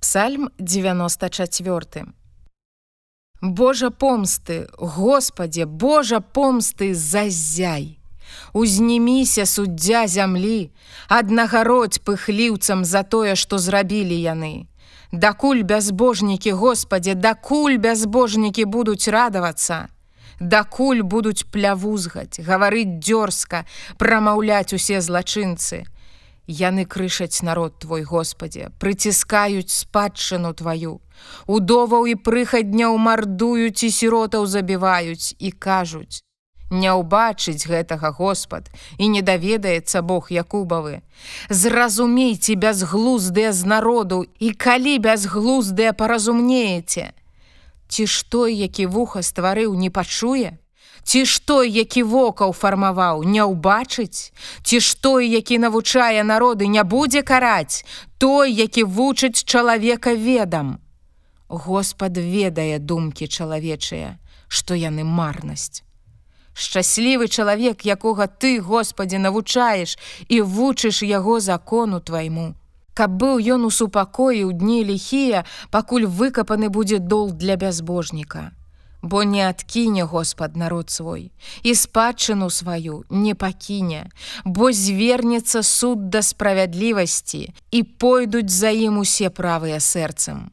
Псальм 94. Божа помсты, Господе, Божа помсты зазяй. Узніміся суддзя зямлі, аднагародь пыхліўцам за тое, што зрабілі яны. Дакуль бязбожнікі, Господе, дакуль бязбожнікі будуць радавацца. Дакуль будуць плявузгаць, гаварыць дзёрзка, прамаўляць усе злачынцы. Яны крышаць народ твой, Господе, прыціскаюць спадчыну тваю. Удоваў і прыхадняў мардуюць і сіротаў забіваюць і кажуць: Не ўбачыць гэтага Господ і не даведаецца Бог Якубавы. Зразумейце бязглуздыя з народу і калі бязглуздыя паразумнееце. Ці ж той, які вуха стварыў, не пачуе, Ці ж той, які вокаў фармаваў, не ўбачыць, Ці ж той, які навучае народы, не будзе караць, той, які вучыць чалавека ведам. Господ ведае думкі чалавечыя, што яны марнасць. Шчаслівы чалавек, якога ты, Господе, навучаеш і вучыш яго закону твайму. Каб быў ён у супакоі ў дні ліхія, пакуль выкапаны будзе дол для бязбожніка бо не адкіне Господ народ свой і спадчыну сваю не пакіне, бо звернецца суд да справядлівасці і пойдуць за ім усе правыя сэрцам.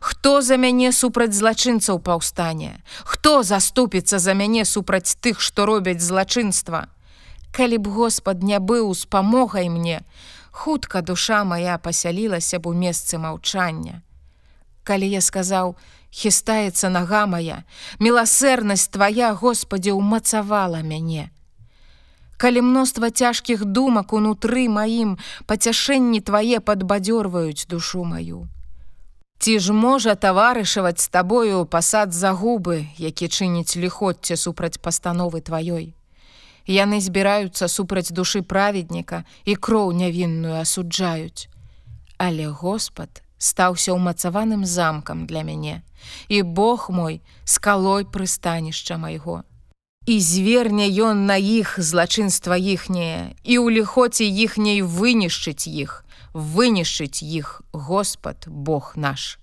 Хто за мяне супраць злачынцаў паўстане, Хто заступіцца за мяне супраць тых, што робяць злачынства. Калі б Господ не быў з памогай мне, хутка душа моя пасялілася б у месцы маўчання. Калі я сказаў: хістаецца нага моя, міласэрнасць твоя, Господе, умацавала мяне. Калі мноства цяжкіх думак унутры маім пацяшэнні твае падбадзёрваюць душу маю. Ці ж можа таварышаваць з табою пасад загубы, які чыніць ліходце супраць пастановы тваёй. Яны збіраюцца супраць душы праведніка і кроў нявінную асуджаюць. Але Господ, стаўся ўмацаваным замкам для мяне, і Бог мой скалой прыстанішча майго. І зверне ён на іх злачынства іхняе, і ў ліхоце іхняй вынішчыць іх, вынішчыць іх Господ Бог наш.